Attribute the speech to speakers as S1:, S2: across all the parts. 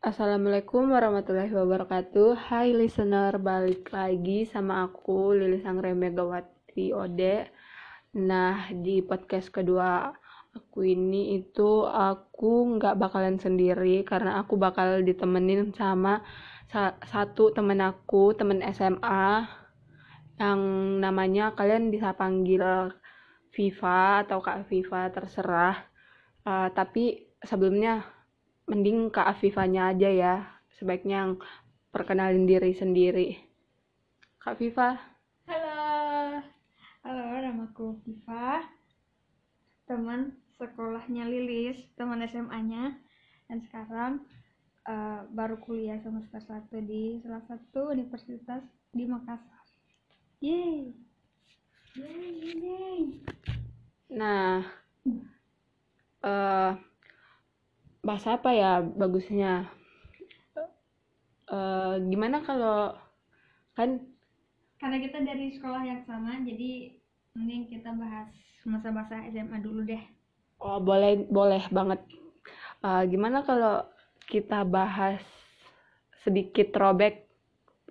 S1: Assalamualaikum warahmatullahi wabarakatuh. Hai listener, balik lagi sama aku Lilis Angre Megawati Ode. Nah, di podcast kedua aku ini itu aku nggak bakalan sendiri Karena aku bakal ditemenin sama satu temen aku, temen SMA Yang namanya kalian bisa panggil Viva atau Kak Viva, terserah. Uh, Tapi sebelumnya mending Kak Afifanya aja ya. Sebaiknya yang perkenalin diri sendiri. Kak Viva
S2: halo. Halo namaku Viva teman sekolahnya Lilis teman SMA-nya dan sekarang uh, baru kuliah semester 1 di salah satu universitas di Makassar. Yeay. Yeay yeay
S1: nah uh, bahasa apa ya bagusnya? Uh, gimana kalau kan?
S2: Karena kita dari sekolah yang sama jadi mending kita bahas masa-masa SMA dulu deh.
S1: Oh boleh boleh banget. Uh, gimana kalau kita bahas sedikit throwback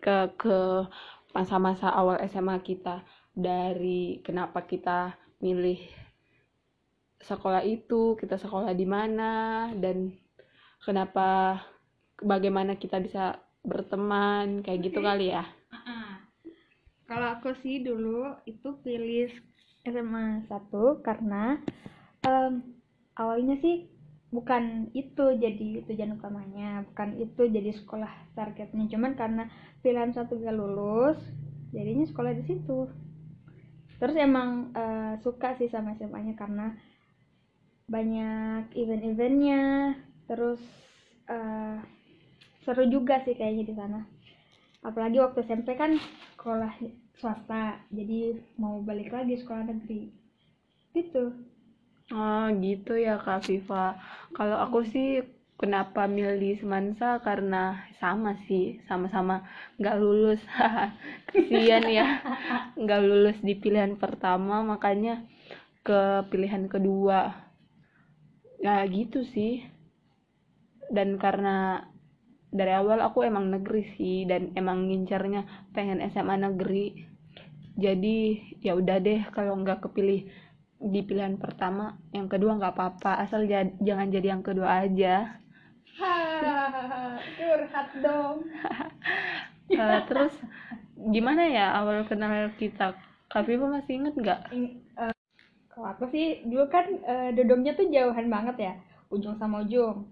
S1: ke ke masa-masa awal SMA kita? Dari kenapa kita milih sekolah itu kita sekolah di mana dan kenapa bagaimana kita bisa berteman kayak gitu kali ya.
S2: Uh-uh. kalau aku sih dulu itu pilih SMA 1 karena um, awalnya sih bukan itu jadi tujuan utamanya bukan itu jadi sekolah targetnya. Cuman karena pilihan satu gak lulus jadinya sekolah di situ. Terus emang uh, suka sih sama SMA-nya karena banyak event-eventnya terus uh, seru juga sih kayaknya di sana. Apalagi waktu SMP kan sekolah swasta jadi mau balik lagi sekolah negeri. Gitu.
S1: Oh gitu ya kak Viva. Kalau aku sih kenapa milih Semansa? Karena sama sih sama-sama nggak lulus. Kesian ya nggak lulus di pilihan pertama makanya ke pilihan kedua ya gitu sih. Dan karena dari awal aku emang negeri sih dan emang ngincarnya pengen SMA negeri. Jadi ya udah deh kalau nggak kepilih di pilihan pertama yang kedua nggak apa-apa asal jangan jadi yang kedua aja.
S2: Curhat dong.
S1: Uh, terus gimana ya awal kenal kita? Kak Viva masih inget nggak?
S2: Uh, kalau aku sih dulu kan uh, duduknya tuh jauhan banget ya ujung sama ujung.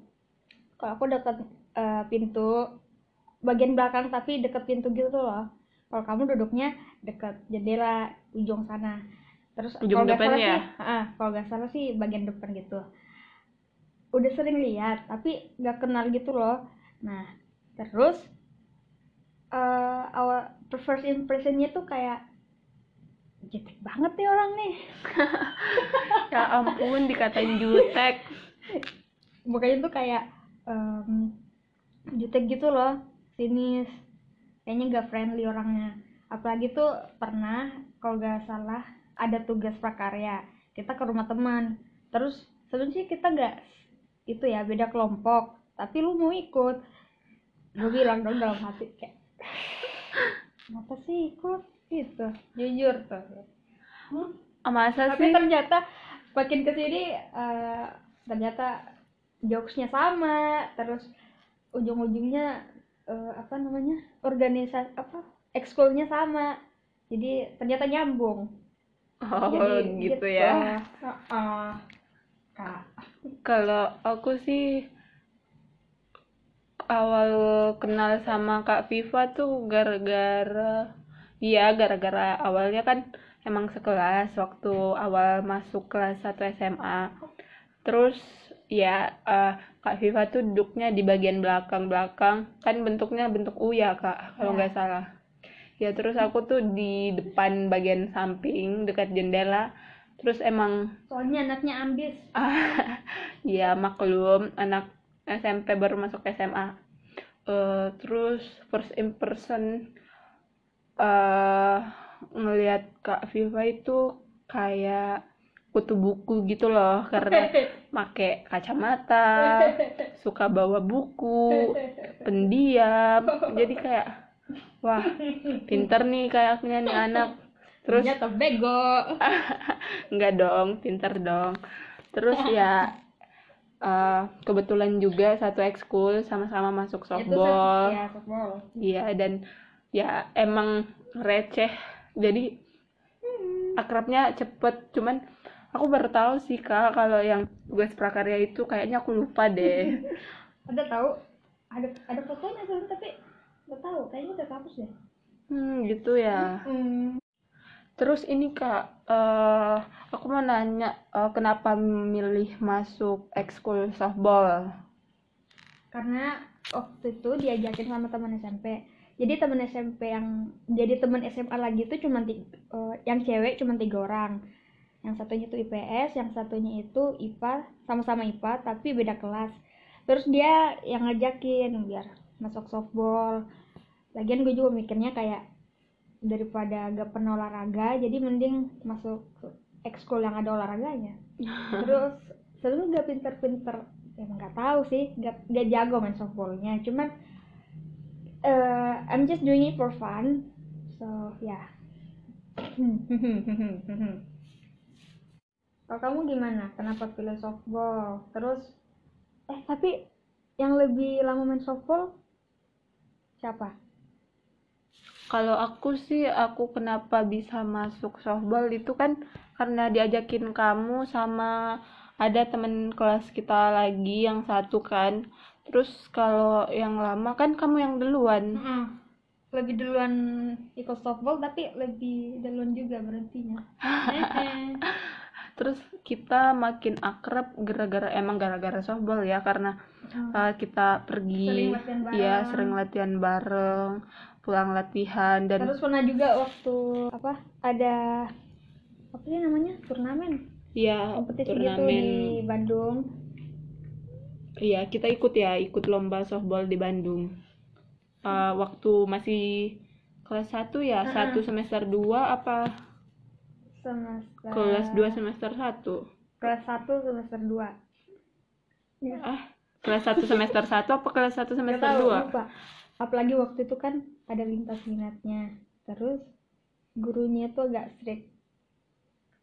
S2: Kalau aku deket uh, pintu bagian belakang tapi deket pintu gitu loh. Kalau kamu duduknya deket jendela ujung sana. Terus
S1: ujung depan ya?
S2: sih, uh, kalau nggak salah sih bagian depan gitu. Udah sering lihat tapi nggak kenal gitu loh. Nah terus uh, awal first impressionnya tuh kayak jutek banget nih orang nih.
S1: Ya ampun dikatain jutek.
S2: Bukannya tuh kayak um, jutek gitu loh sinis. Kayaknya gak friendly orangnya. Apalagi tuh pernah kalau gak salah ada tugas prakarya. Kita ke rumah teman. Terus sebenarnya kita gak itu ya beda kelompok. Tapi lu mau ikut. Gue bilang dong dalam hati kayak kenapa sih ikut itu jujur tuh.
S1: Hmm? masa
S2: tapi
S1: sih?
S2: ternyata makin ke sini uh, ternyata jokesnya sama. Terus ujung-ujungnya uh, apa namanya organisasi apa ekskulnya sama. Jadi ternyata nyambung.
S1: Oh jadi, gitu, gitu. ya. Uh, uh, kalau aku sih awal kenal sama Kak Viva tuh gara-gara iya gara-gara awalnya kan emang sekelas waktu awal masuk kelas 1 SMA terus ya uh, Kak Viva tuh duduknya di bagian belakang-belakang. Kan bentuknya bentuk U ya Kak kalau nggak ya. salah. Ya terus aku tuh di depan bagian samping dekat jendela. Terus emang
S2: soalnya anaknya ambis.
S1: Ya maklum anak SMP baru masuk SMA uh, eh, terus first impression uh, ngelihat Kak Viva itu kayak kutu buku gitu loh. Karena make kacamata suka bawa buku pendiam. Jadi kayak wah pinter nih kayaknya nih anak. Terus
S2: ternyata bego?
S1: Enggak dong, pinter dong. Terus ya eh, kebetulan juga satu ekskul sama-sama masuk softball.
S2: ya softball.
S1: Iya dan ya emang receh. Jadi akrabnya cepet. Cuman aku baru tahu sih kak kalau yang tugas prakarya itu kayaknya aku lupa deh.
S2: ada tahu ada ada fotonya tuh tapi nggak tahu kayaknya udah hapus deh
S1: Hmm gitu ya. Terus ini kak, eh aku mau nanya eh, kenapa milih masuk ekskul softball?
S2: karena waktu itu diajakin sama teman SMP jadi teman SMP yang jadi teman SMA lagi itu cuma tiga, eh, yang cewek cuma tiga orang. Yang satunya itu IPS yang satunya itu IPA sama-sama IPA tapi beda kelas. Terus dia yang ngajakin biar masuk softball. Lagian gue juga mikirnya kayak daripada gak pernah olahraga jadi mending masuk ekskul yang ada olahraganya. Terus sebelumnya gak pinter-pinter emang nggak tahu sih gak, gak jago main softballnya. Cuman eh, I'm just doing it for fun. So ya kalau kamu gimana? Kenapa pilih softball? Terus eh tapi yang lebih lama main softball siapa?
S1: Kalau aku sih, aku kenapa bisa masuk softball itu kan karena diajakin kamu sama ada temen kelas kita lagi yang satu kan. Terus kalau yang lama kan kamu yang duluan.
S2: lebih duluan ikut softball tapi lebih duluan juga berhentinya.
S1: Terus kita makin akrab gara-gara emang gara-gara softball ya karena uh, kita pergi
S2: Sering
S1: ya sering latihan bareng, pulang latihan dan
S2: terus pernah juga waktu apa ada apa sih namanya turnamen?
S1: Ya
S2: kompetisi gitu
S1: turnamen.
S2: Di Bandung
S1: Iya, kita ikut ya, ikut lomba softball di Bandung. Eh, waktu masih kelas 1 ya,
S2: Ah.
S1: satu semester 2 apa
S2: semester
S1: kelas 2 semester 1?
S2: kelas satu semester dua ya.
S1: Ah, kelas 1 semester 1 apa kelas 1
S2: Nggak
S1: semester
S2: tahu,
S1: 2?
S2: lupa. apalagi waktu itu kan ada lintas minatnya terus gurunya itu agak strict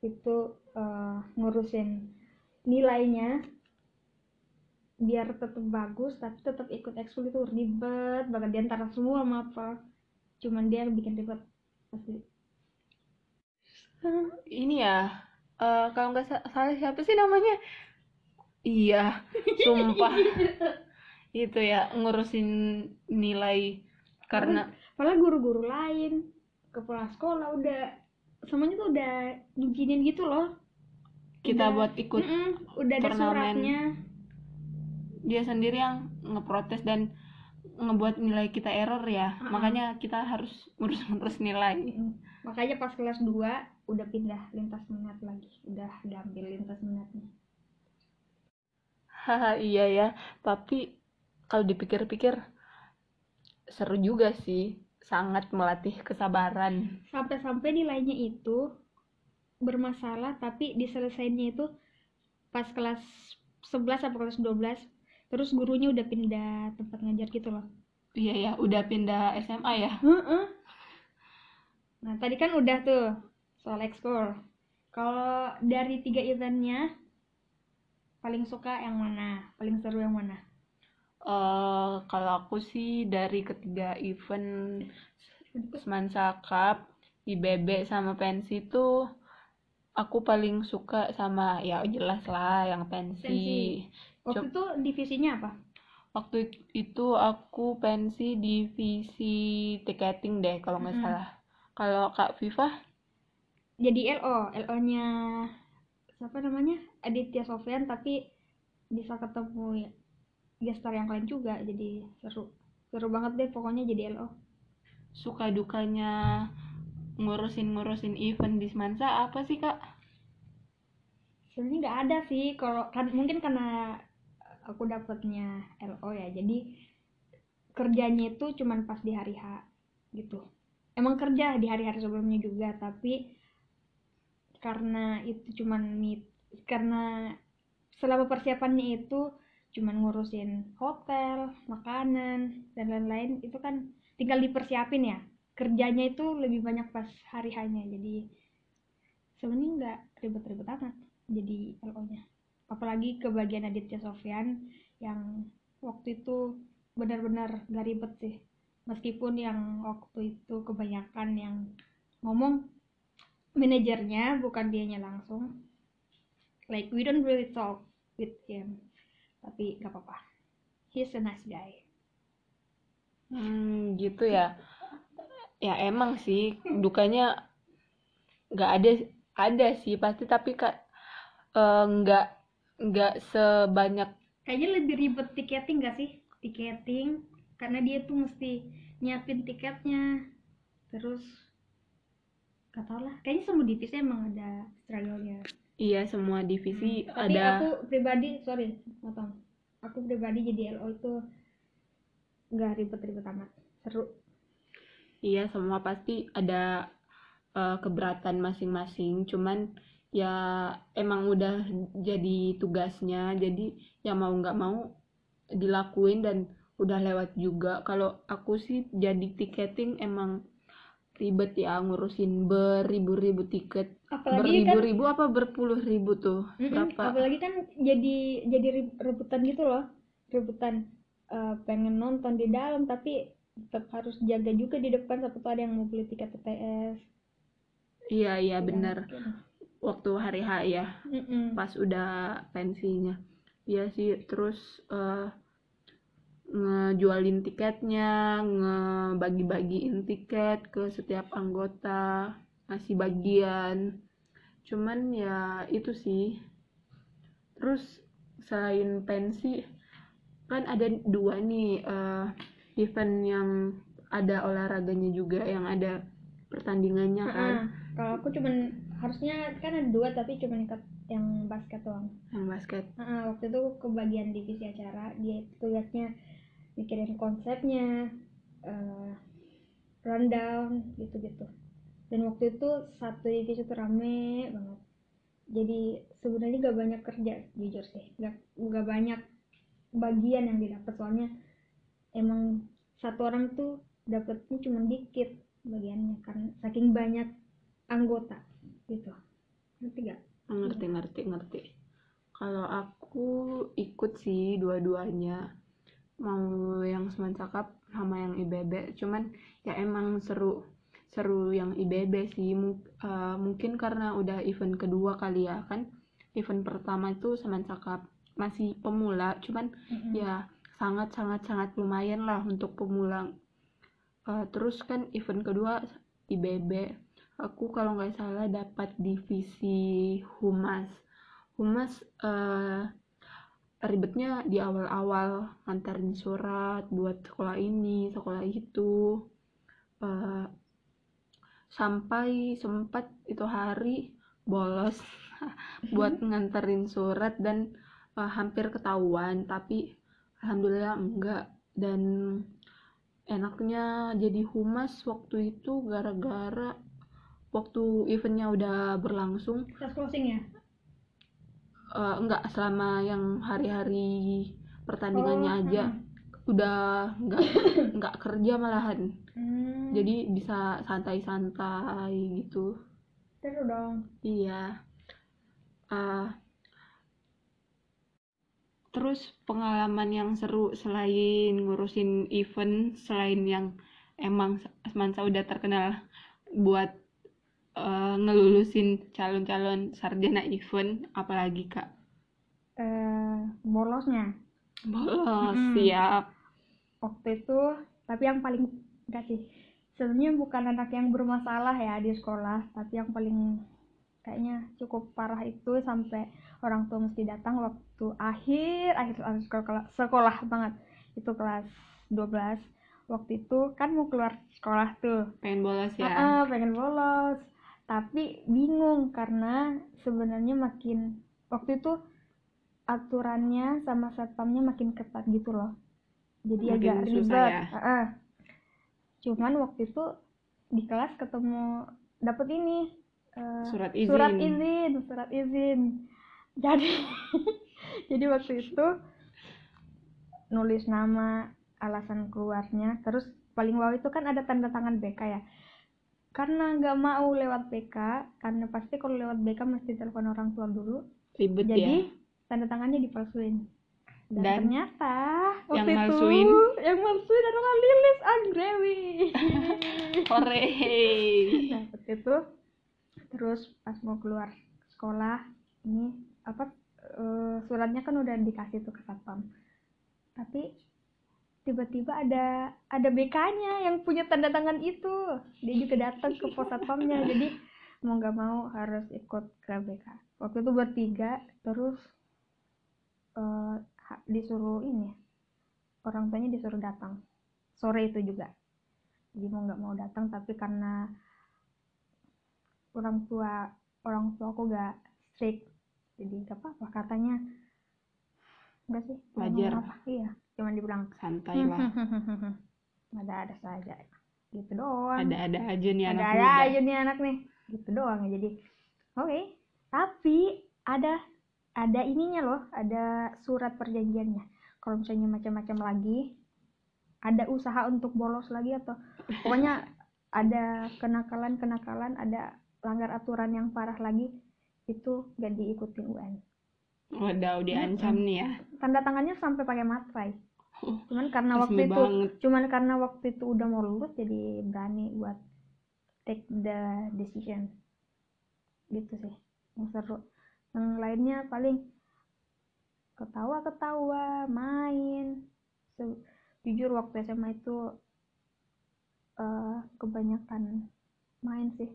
S2: itu eh, ngurusin nilainya biar tetap bagus tapi tetap ikut ekskul itu ribet banget di antara semua apa cuman dia yang bikin ribet pasti
S1: Ini ya, eh, kalau nggak sa- salah siapa sih namanya? Iya, sumpah. Itu ya, ngurusin nilai karena
S2: padahal guru-guru lain kepala sekolah udah semuanya tuh udah ngizinin gitu loh
S1: kita
S2: Udah.
S1: buat ikut
S2: Mm-mm, udah ada
S1: turnamen.
S2: suratnya
S1: dia sendiri yang ngeprotes dan ngebuat nilai kita error ya.
S2: Ha-ha.
S1: makanya kita harus ngurus-ngurus nilai.
S2: Mm. makanya pas kelas 2 udah pindah lintas minat lagi. Udah diambil lintas minatnya.
S1: Haha iya ya. Tapi kalau dipikir-pikir seru juga sih. Sangat melatih kesabaran.
S2: Sampai-sampai nilainya itu bermasalah tapi diselesainnya itu pas kelas 11 atau kelas 12 terus gurunya udah pindah tempat ngajar gitu loh
S1: iya ya udah pindah SMA ya
S2: Nah, tadi kan udah tuh soal ekskul. Kalau dari tiga eventnya, paling suka yang mana? Paling seru yang mana?
S1: Eh, kalau aku sih dari ketiga event Semansa Cup IBB sama pensi tuh aku paling suka sama ya jelas lah yang pensi
S2: Pensi. Waktu itu divisinya apa?
S1: Waktu itu aku pensi divisi tiketing deh kalau nggak
S2: Mm-mm.
S1: salah. Kalau Kak Viva,
S2: Jadi LO, LO-nya siapa namanya? Aditya Sofyan tapi bisa ketemu gestar yang lain juga jadi seru. Seru banget deh pokoknya jadi LO.
S1: suka dukanya ngurusin-ngurusin event di Semansa apa sih Kak?
S2: sebenarnya nggak ada sih kalau kan mungkin karena aku dapetnya LO ya. Jadi kerjanya itu cuman pas di hari H gitu. Emang kerja di hari-hari sebelumnya juga tapi karena itu cuman mit karena selama persiapannya itu cuman ngurusin hotel makanan dan lain-lain itu kan tinggal dipersiapin ya. Kerjanya itu lebih banyak pas hari hanya jadi sebenarnya nggak ribet-ribet amat jadi LO nya apalagi ke bagian Aditya Sofyan yang waktu itu benar-benar gak ribet sih. Meskipun yang waktu itu kebanyakan yang ngomong manajernya bukan dianya langsung. Like we don't really talk with him. Tapi gak apa-apa. He's a nice guy.
S1: Hmm, gitu ya. Ya emang sih. Dukanya nggak ada ada sih pasti. Tapi kak eh, nggak nggak sebanyak
S2: kayaknya lebih ribet tiketing gak sih? Tiketing karena dia tuh mesti nyiapin tiketnya. Terus gak tau lah. Kayaknya semua divisi emang ada struggle-nya.
S1: Iya semua divisi
S2: Hmm, tapi
S1: ada.
S2: aku pribadi sorry potong. Aku pribadi jadi LO itu nggak ribet-ribet amat. Seru.
S1: Iya semua pasti ada eh, keberatan masing-masing. Cuman ya emang udah jadi tugasnya jadi ya mau nggak mau dilakuin dan udah lewat juga. Kalau aku sih jadi tiketing emang ribet ya ngurusin beribu-ribu tiket.
S2: Apalagi kan
S1: beribu-ribu apa berpuluh ribu tuh berapa?
S2: apalagi kan jadi jadi re- rebutan gitu loh. Rebutan eh, pengen nonton di dalam tapi tetap harus jaga juga di depan tahu ada yang mau beli tiket TTS
S1: iya iya
S2: Ya,
S1: bener
S2: gitu.
S1: Waktu hari H ya
S2: Mm-mm.
S1: pas udah pensinya iya sih terus eh, ngejualin tiketnya ngebagi-bagiin tiket ke setiap anggota ngasih bagian cuman ya itu sih terus selain pensi kan ada dua nih eh, event yang ada olahraganya juga yang ada pertandingannya kan
S2: Heeh. kalau aku cuman harusnya kan ada dua tapi ikat yang basket doang.
S1: Yang basket.
S2: Heeh, waktu itu ke bagian divisi acara. Dia tugasnya mikirin konsepnya eh, rundown gitu-gitu. Dan waktu itu satu divisi itu rame banget. Jadi sebenarnya gak banyak kerja jujur sih. Gak, gak banyak bagian yang didapat. Soalnya emang satu orang tuh dapetnya cuma dikit bagiannya karena saking banyak anggota gitu. Ngerti gak?
S1: ngerti ngerti ngerti. Kalau aku ikut sih dua-duanya. Mau yang Semencakap sama yang IBB cuman ya emang seru seru yang IBB sih. Mung- eh, mungkin karena udah event kedua kali ya kan? Event pertama itu Semencakap. Masih pemula cuman
S2: Mm-mm.
S1: ya sangat sangat sangat lumayan lah untuk pemula. Eh, terus kan event kedua IBB aku kalau nggak salah dapat divisi humas. Humas eh, ribetnya di awal-awal nganterin surat buat sekolah ini sekolah itu. Eh, sampai sempat itu hari bolos buat nganterin surat dan eh, hampir ketahuan tapi alhamdulillah enggak. Dan enaknya jadi humas waktu itu gara-gara waktu eventnya udah berlangsung
S2: Kelas closing ya?
S1: eh, enggak selama yang hari-hari pertandingannya
S2: Oh,
S1: aja
S2: hmm.
S1: udah enggak enggak kerja malahan
S2: Hmm,
S1: jadi bisa santai-santai gitu
S2: seru dong.
S1: iya Eh, terus pengalaman yang seru selain ngurusin event selain yang emang Semansa udah terkenal buat eh, ngelulusin calon-calon sarjana event apalagi kak?
S2: Eh, bolosnya?
S1: Bolos
S2: Mm-mm.
S1: siap.
S2: Waktu itu tapi yang paling enggak sih. Sebenarnya bukan anak yang bermasalah ya di sekolah tapi yang paling kayaknya cukup parah itu sampai orang tua mesti datang waktu akhir akhir akhir sekolah, sekolah banget. Itu kelas 12 waktu itu kan mau keluar sekolah tuh.
S1: Pengen bolos ya?
S2: Ah, ah, pengen bolos tapi bingung karena sebenarnya makin waktu itu aturannya sama satpamnya makin ketat gitu loh jadi
S1: Makin
S2: agak ribet
S1: ya?
S2: Ah, ah. cuman waktu itu di kelas ketemu dapet ini eh,
S1: Surat izin.
S2: surat izin surat izin jadi jadi waktu itu nulis nama alasan keluarnya terus paling wow itu kan ada tanda tangan BK ya karena nggak mau lewat BK karena pasti kalau lewat BK mesti telepon orang tua dulu
S1: Ribet
S2: jadi
S1: ya.
S2: tanda tangannya dipalsuin dan,
S1: Dan
S2: ternyata
S1: yang
S2: waktu itu
S1: malsuin?
S2: yang malsuin adalah Lilis Anggrawi
S1: Hore.
S2: nah waktu itu terus pas mau keluar sekolah ini apa eh, suratnya kan udah dikasih tuh ke satpam tapi tiba-tiba ada ada BK-nya yang punya tanda tangan itu. Dia juga datang ke pos satpamnya. Jadi mau nggak mau harus ikut ke BK waktu itu bertiga terus ha- disuruh ini orang tuanya disuruh datang. Sore itu juga. Jadi mau nggak mau datang tapi karena orang tua orang tua aku gak strict. Jadi gak apa-apa katanya. Enggak sih? Nggak
S1: Wajar.
S2: apa iya cuman dibilang
S1: Santai lah.
S2: ada ada saja. Gitu doang.
S1: Ada-ada aja nih anak
S2: ada
S1: muda.
S2: aja nih anak nih. Gitu doang. Jadi oke. Tapi ada ada ininya loh. Ada surat perjanjiannya. Kalau misalnya macam-macam lagi ada usaha untuk bolos lagi atau pokoknya ada kenakalan kenakalan ada langgar aturan yang parah lagi itu gak diikutin UN
S1: Waduh, diancam nih ya.
S2: tanda tangannya sampai pakai materai
S1: Oh,
S2: cuman karena waktu itu
S1: banget.
S2: cuman karena waktu itu udah mau lulus jadi berani buat take the decision. Gitu sih yang seru. Yang lainnya paling ketawa ketawa main. Se- jujur waktu SMA itu eh, kebanyakan main sih.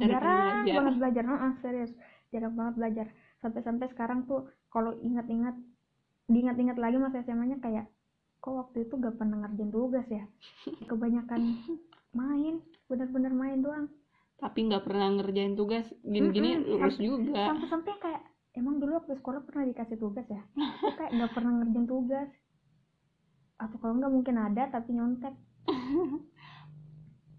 S2: Jarang
S1: belajar.
S2: banget belajar Heeh, serius. Jarang banget belajar sampai-sampai sekarang tuh kalau ingat-ingat diingat-ingat lagi masa SMA-nya kayak kok waktu itu gak pernah ngerjain tugas ya kebanyakan main bener-bener main doang
S1: Tapi nggak pernah ngerjain tugas. Gini-gini
S2: Mm-mm,
S1: lulus
S2: sampai-
S1: juga.
S2: sampai-sampai kayak emang dulu waktu sekolah pernah dikasih tugas ya Kok kayak gak pernah ngerjain tugas atau kalau nggak mungkin ada tapi nyontek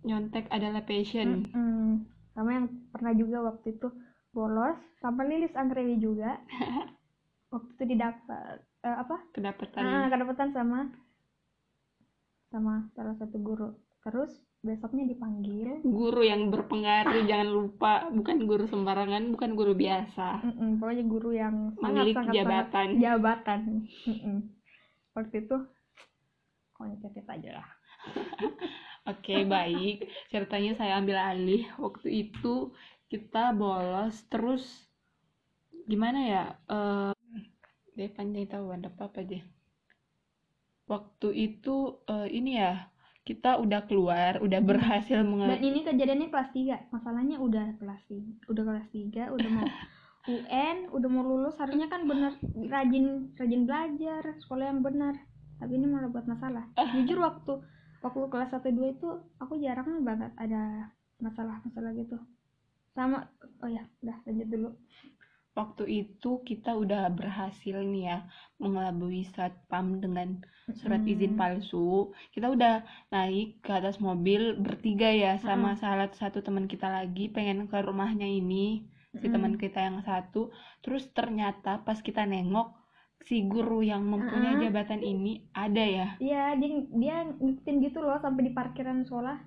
S1: Nyontek adalah passion.
S2: Mm-mm. sama yang pernah juga waktu itu bolos. Sama Lilis Anggrawi juga. Waktu itu didapat eh, apa?
S1: Kedapatan
S2: ah kedapatan sama sama salah satu guru. Terus besoknya dipanggil.
S1: Guru yang berpengaruh jangan lupa. Bukan guru sembarangan bukan guru biasa.
S2: Mm-mm, pokoknya guru yang sangat sangat
S1: jabatan.
S2: sangat jabatan. Mm-mm. waktu itu tetet aja lah.
S1: Oke baik. Ceritanya saya ambil alih. Waktu itu kita bolos terus gimana ya eh deh panjang tahu ada apa apa deh waktu itu eh, ini ya kita udah keluar udah berhasil
S2: dan
S1: mengal
S2: ini kejadiannya kelas 3 masalahnya udah kelas 3 udah kelas 3 udah mau UN udah mau lulus. Harusnya kan bener rajin rajin belajar sekolah yang benar. Tapi ini malah buat masalah. Jujur waktu waktu kelas 1 2 itu aku jarang banget ada masalah-masalah gitu sama oh ya udah lanjut dulu
S1: waktu itu kita udah berhasil nih ya mengelabui satpam dengan surat izin
S2: Hmm.
S1: palsu kita udah naik ke atas mobil bertiga ya sama salah satu teman kita lagi pengen ke rumahnya ini si teman kita yang satu terus ternyata pas kita nengok si guru yang mempunyai
S2: Mm-mm.
S1: jabatan ini ada ya
S2: Iya, dia dia ngikutin gitu loh sampai di parkiran sekolah.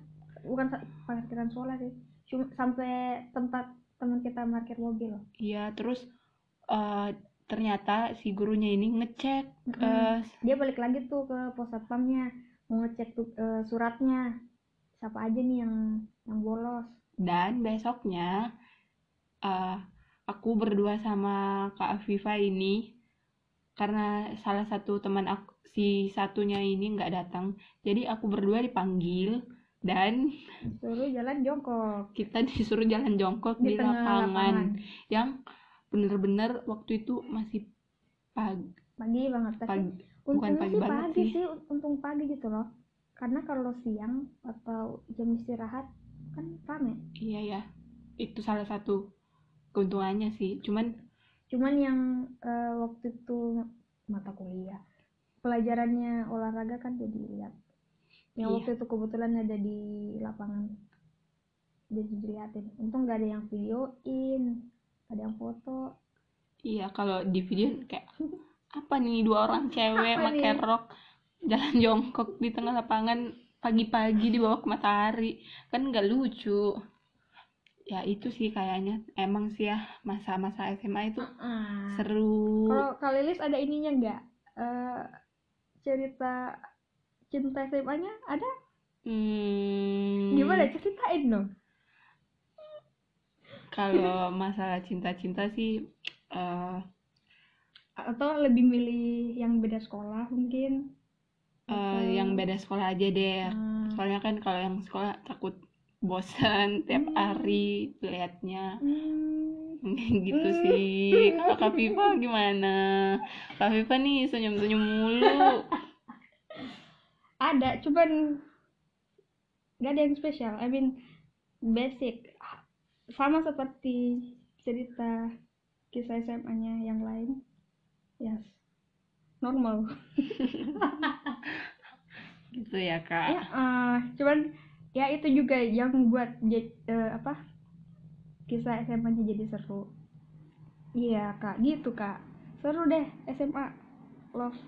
S2: Bukan parkiran sekolah sih. Cuma sampai tempat teman kita parkir mobil.
S1: iya terus eh, ternyata si gurunya ini ngecek
S2: Mm-mm.
S1: eh,
S2: Dia balik lagi tuh ke pos satpamnya, mau ngecek tuh eh, suratnya. Siapa aja nih yang yang bolos.
S1: Dan besoknya eh, aku berdua sama Kak Afifa ini karena salah satu teman aku si satunya ini nggak datang, jadi aku berdua dipanggil dan
S2: Suruh jalan jongkok
S1: kita disuruh jalan jongkok
S2: di,
S1: di, lapangan
S2: lapangan.
S1: yang bener-bener waktu itu masih pagi,
S2: Pagi banget tapi
S1: pagi bukan pagi
S2: sih
S1: banget
S2: pagi
S1: sih.
S2: sih. untung pagi gitu loh. Karena kalau siang atau jam istirahat kan rame.
S1: Iya ya, itu salah satu keuntungannya sih. Cuman
S2: cuman yang eh, waktu itu mata kuliah pelajarannya olahraga kan jadi lihat yang
S1: Iya.
S2: waktu itu kebetulan ada di lapangan jadi diliatin untung gak ada yang videoin ada yang foto.
S1: Iya kalau di video kayak apa nih dua orang cewek
S2: Apa
S1: pakai
S2: nih?
S1: rok jalan jongkok di tengah lapangan pagi-pagi di bawah matahari. Kan nggak lucu. Ya itu sih kayaknya. Emang sih ya masa-masa SMA itu
S2: Ah.
S1: seru.
S2: Kalau Kak Lilis ada ininya nggak? Eh, cerita cinta SMA-nya ada?
S1: Hmm,
S2: gimana? Ceritain dong.
S1: Kalau masalah cinta-cinta sih eh,
S2: atau lebih milih yang beda sekolah mungkin? Atau-
S1: yang beda sekolah aja deh.
S2: Ah.
S1: soalnya kan kalau yang sekolah takut bosan tiap
S2: Hmm.
S1: hari liatnya.
S2: Hmm,
S1: gitu
S2: Hmm.
S1: sih. Kalau Kak Viva gimana? Kak Viva nih senyum-senyum mulu
S2: ada cuman nggak ada yang spesial. I mean basic. Sama seperti cerita kisah SMA-nya yang lain. Yes. Normal.
S1: Gitu ya Kak.
S2: Ya eh, cuman ya itu juga yang buat eh, apa kisah SMA-nya jadi seru. Iya kak. Gitu kak. Seru deh SMA love.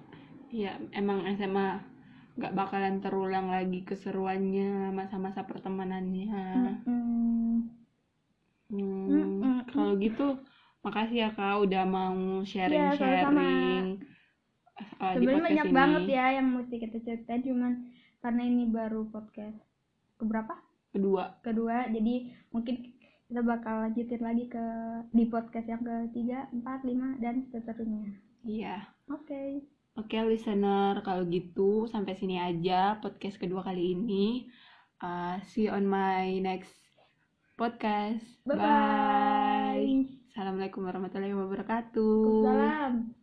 S1: Iya, emang SMA nggak bakalan terulang lagi keseruannya masa-masa pertemanannya.
S2: Mm-mm.
S1: Hmm,
S2: Mm-mm.
S1: kalau gitu makasih ya Kak udah mau
S2: Iya,
S1: sharing-sharing uh, di
S2: sebenarnya banyak
S1: ini.
S2: banget ya yang mesti kita ceritain cuman karena ini baru podcast keberapa
S1: Kedua,
S2: kedua jadi mungkin kita bakal lanjutin lagi ke di podcast yang ketiga empat lima dan seterusnya
S1: iya.
S2: oke
S1: Oke listener, kalau gitu sampai sini aja podcast kedua kali ini. Uh, see you on my next podcast.
S2: bye bye
S1: Assalamualaikum warahmatullahi wabarakatuh.
S2: Salam.